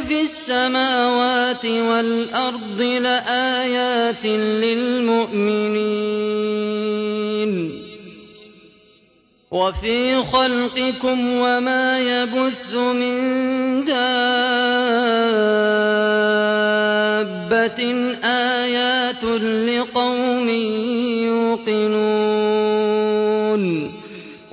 في السماوات والأرض لآيات للمؤمنين. وفي خلقكم وما يبث من دابة. آيات لقوم يوقنون.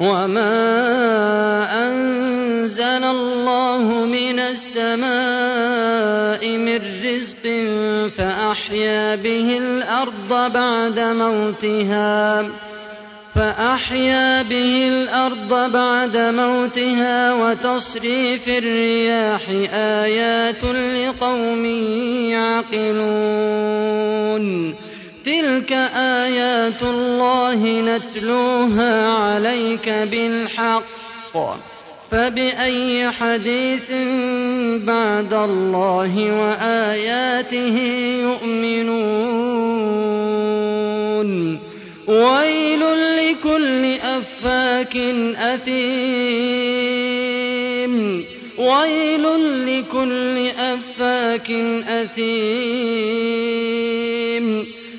وما أنزل الله من السماء من رزق فأحيا به الأرض بعد موتها فأحيا به الأرض بعد موتها وتصريف الرياح آيات لقوم يعقلون تلك آيات الله نتلوها عليك بالحق فبأي حديث بعد الله وآياته يؤمنون ويل لكل أفاك أثيم ويل لكل أفاك أثيم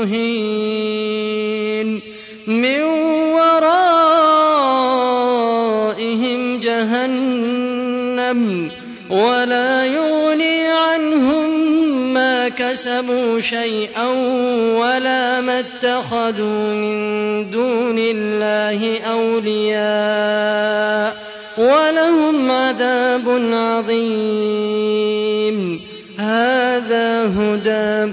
مهين من ورائهم جهنم ولا يغني عنهم ما كسبوا شيئا ولا ما اتخذوا من دون الله أولياء ولهم عذاب عظيم. هذا هدى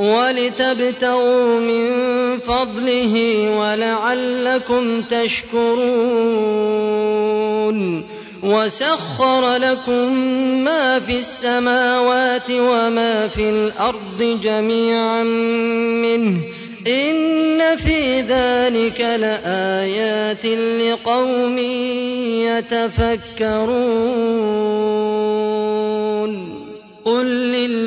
ولتبتغوا من فضله ولعلكم تشكرون وسخر لكم ما في السماوات وما في الأرض جميعا منه إن في ذلك لآيات لقوم يتفكرون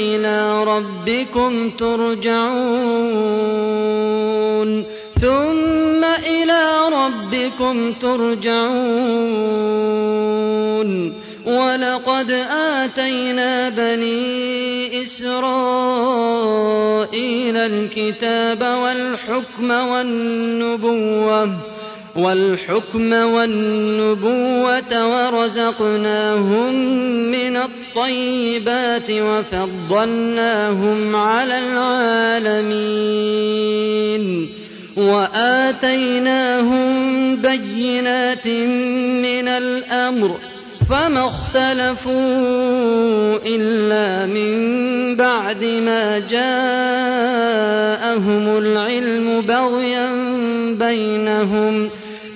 إلى ربكم ترجعون. ثم إلى ربكم ترجعون. ولقد آتينا بني إسرائيل الكتاب والحكم والنبوة والحكم والنبوة ورزقناهم من الطيبات وفضلناهم على العالمين وآتيناهم بينات من الأمر فما اختلفوا إلا من بعد ما جاءهم العلم بغيا بينهم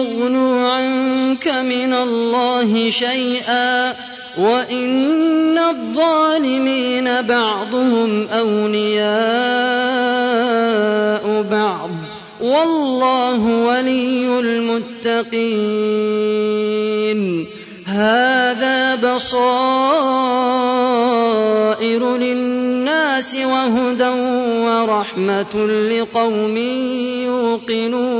يغنوا عنك من الله شيئا وإن الظالمين بعضهم أولياء بعض والله ولي المتقين هذا بصائر للناس وهدى ورحمة لقوم يوقنون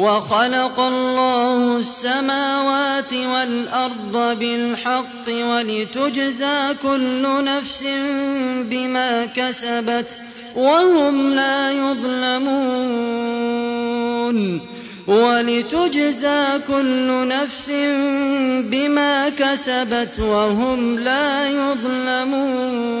وخلق الله السماوات والأرض بالحق ولتجزى كل نفس بما كسبت وهم لا يظلمون ولتجزى كل نفس بما كسبت وهم لا يظلمون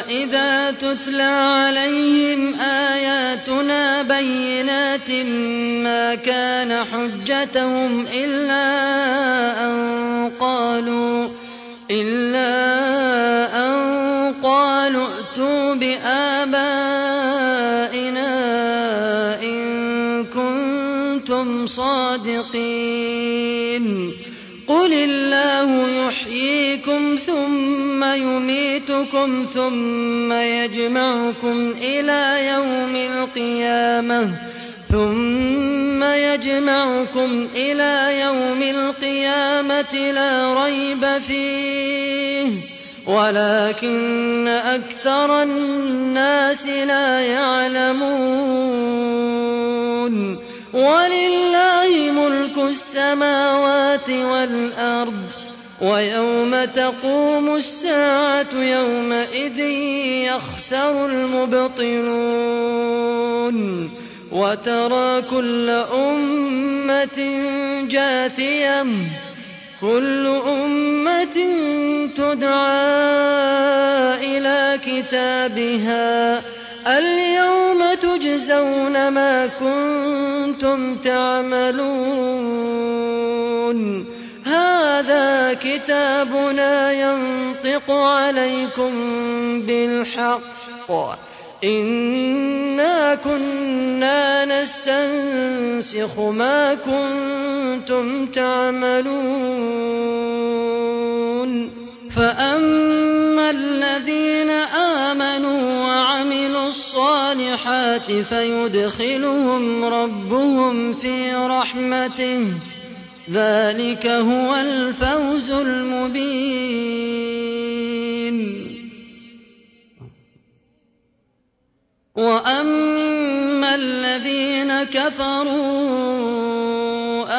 وإذا تتلى عليهم آياتنا بينات ما كان حجتهم إلا أن قالوا إلا أن قالوا ائتوا بآبائنا إن كنتم صادقين قل الله يحييكم ثم يميتكم ثم يجمعكم إلى يوم القيامة ثم يجمعكم إلى يوم القيامة لا ريب فيه ولكن أكثر الناس لا يعلمون ولله ملك السماوات والأرض ويوم تقوم الساعة يومئذ يخسر المبطلون. وترى كل أمة جاثية كل أمة تدعى إلى كتابها. اليوم تجزون ما كنتم تعملون. هذا كتابنا ينطق عليكم بالحق. إنا كنا نستنسخ ما كنتم تعملون. فأما الذين آمنوا الصالحات فيدخلهم ربهم في رحمته ذلك هو الفوز المبين واما الذين كفروا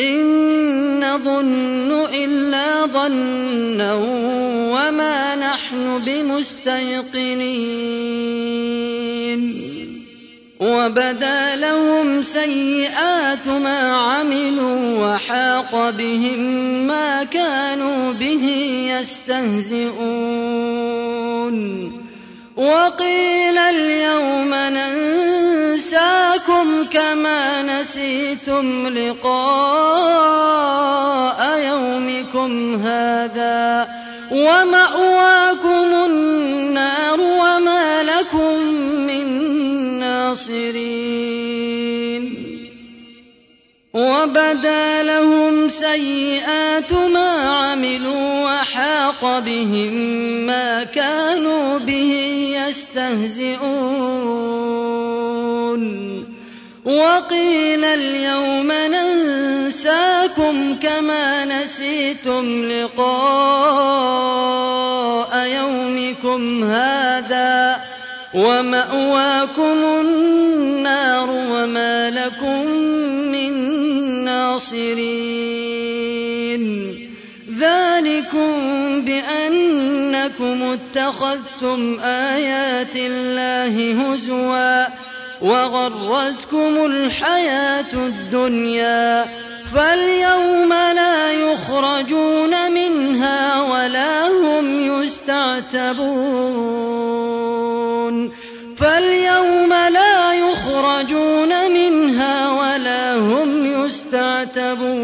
إن نظن إلا ظنا وما نحن بمستيقنين. وبدا لهم سيئات ما عملوا وحاق بهم ما كانوا به يستهزئون. وقيل اليوم ننساكم كما نسيتم لقاء يومكم هذا ومأواكم النار وما لكم من ناصرين وبدا لهم سيئات ما عملوا وحاق بهم ما كانوا به يستهزئون. وقيل اليوم ننساكم كما نسيتم لقاء يومكم هذا ومأواكم النار وما لكم من ناصرين. بأنكم اتخذتم آيات الله هزوا وغرتكم الحياة الدنيا فاليوم لا يخرجون منها ولا هم يستعتبون فاليوم لا يخرجون منها ولا هم يستعتبون